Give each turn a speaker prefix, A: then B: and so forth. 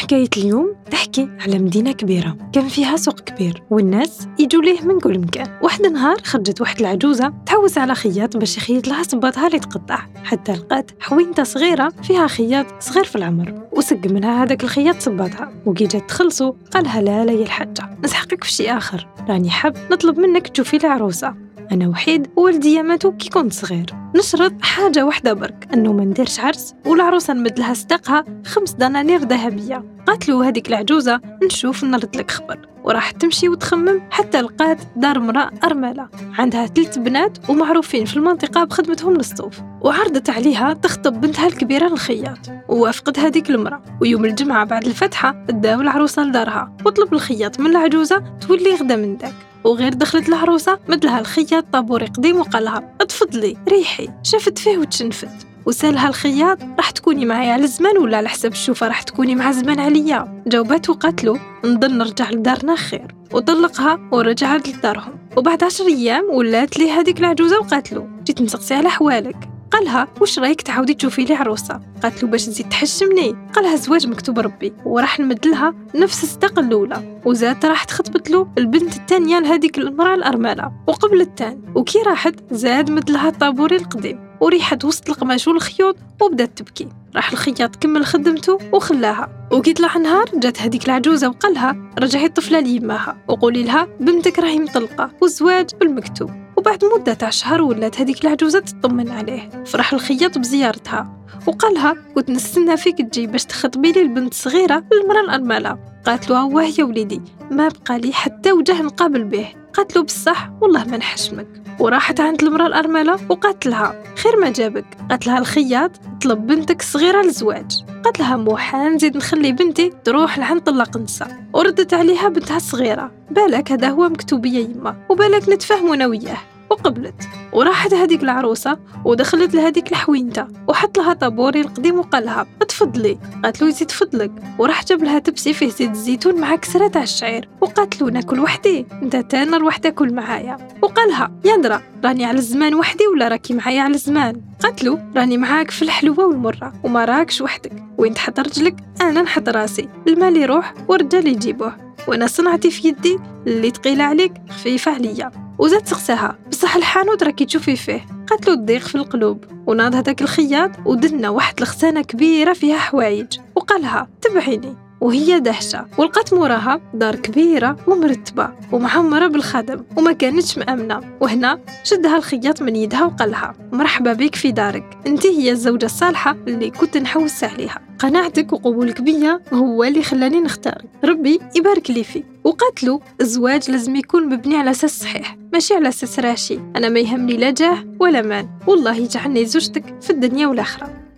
A: حكاية اليوم تحكي على مدينة كبيرة. كان فيها سوق كبير والناس يجوا ليه من كل مكان. واحد نهار خرجت واحد العجوزة تحوس على خياط باش يخيط لها صباطها اللي تقطع. حتى لقات حوينتة صغيرة فيها خياط صغير في العمر وسق منها هذاك الخياط صباطها. وكي جات تخلصو قالها لا لا يا الحاجة نسحقك في شي آخر. راني حاب نطلب منك تشوفي لي عروسة أنا وحيد ووالدي ماتو كي كنت صغير. نشرط حاجة واحدة برك أنه ما نديرش عرس والعروسة نمد لها صداقها خمس دنانير ذهبية. قالت له هذيك العجوزة نشوف نرد لك خبر. وراح تمشي وتخمم حتى لقات دار امرأة أرملة. عندها ثلاث بنات ومعروفين في المنطقة بخدمتهم للصوف. وعرضت عليها تخطب بنتها الكبيرة للخياط ووافقت هذيك المرأة. ويوم الجمعة بعد الفتحة داو العروسة لدارها. وطلب الخياط من العجوزة تولي غدا من داك وغير دخلت العروسة مدلها الخياط طابوري قديم وقالها اتفضلي ريحي. شافت فيه وتشنفت. وسالها الخياط راح تكوني معايا على الزمان ولا على حساب الشوفة راح تكوني مع زمان عليا؟ جاوبات وقالت نظن نرجع لدارنا خير. وطلقها ورجعت لدارهم. وبعد عشر أيام ولات لي هذيك العجوزة وقالت له جيت نسقسي على حوالك. قالها واش رايك تعاودي تشوفي لي عروسة؟ قالت له باش تزيد تحشمني. قالها زواج مكتوب ربي. وراح نمدلها نفس الصداق الأولى. وزاد راح تخطبت له البنت الثانية لهذيك المراه الأرملة وقبل الثاني. وكي راحت زاد مدلها الطابوري القديم وريحت وسط القماش والخيوط وبدات تبكي. راح الخياط كمل خدمته وخلاها. وكي طلع نهار جات هذيك العجوزة وقالها رجعي الطفلة ليماها. وقولي لها بنتك راهي مطلقة والزواج بالمكتوب وبعد مدة تاع شهر ولات هذيك العجوزة تطمن عليه. فرح الخياط بزيارتها. وقالها كنت نستنى فيك تجي باش تخطبي لي البنت الصغيرة للمرأة الأرملة. قالت له واه يا وليدي ما بقى لي حتى وجه نقابل به. قالت له بصح والله ما نحشمك. وراحت عند المرأة الأرملة وقالت لها خير ما جابك. قالت لها الخياط طلب بنتك الصغيرة للزواج قالت لها موحى نزيد نخلي بنتي تروح لعند طلاق نساء وردت عليها بنتها الصغيرة. بالك هذا هو مكتوب يا يما وبالك نتفاهموا أنا وياه. وقبلت وراحت هذيك العروسة ودخلت لهذيك الحوينتة وحط لها طابوري القديم وقالها تفضلي قالت له يزيد فضلك. وراح جاب لها تبسي فيه زيت الزيتون مع كسرة تاع الشعير وقالت له ناكل وحدي أنت تانا نروح تاكل معايا. وقالها يا درا راني على الزمان وحدي ولا راكي معايا على الزمان؟ قالت له راني معاك في الحلوة والمرة وما راكش وحدك. وين تحط رجلك؟ أنا نحط راسي. المال يروح والرجال يجيبوه. وأنا صنعتي في يدي اللي تقيل عليك خفيفة عليا. وزاد سقساها. بصح الحانوت راكي تشوفي فيه. قالت له الضيق في القلوب. وناض هذاك الخياط ودنا واحد الخزانة كبيرة فيها حوايج. وقالها تبعيني. وهي دهشة ولقات موراها دار كبيرة ومرتبة ومعمرة بالخدم وما كانتش مأمنة. وهنا شدها الخياط من يدها وقالها مرحبا بك في دارك أنت هي الزوجة الصالحة اللي كنت نحوس عليها. قناعتك وقبولك بيا هو اللي خلاني نختارك. ربي يبارك لي فيك. وقاتلو الزواج لازم يكون مبني على أساس صحيح ماشي على أساس راشي. أنا ما يهمني لا جاه ولا مال. والله يجعلني زوجتك في الدنيا والآخرة.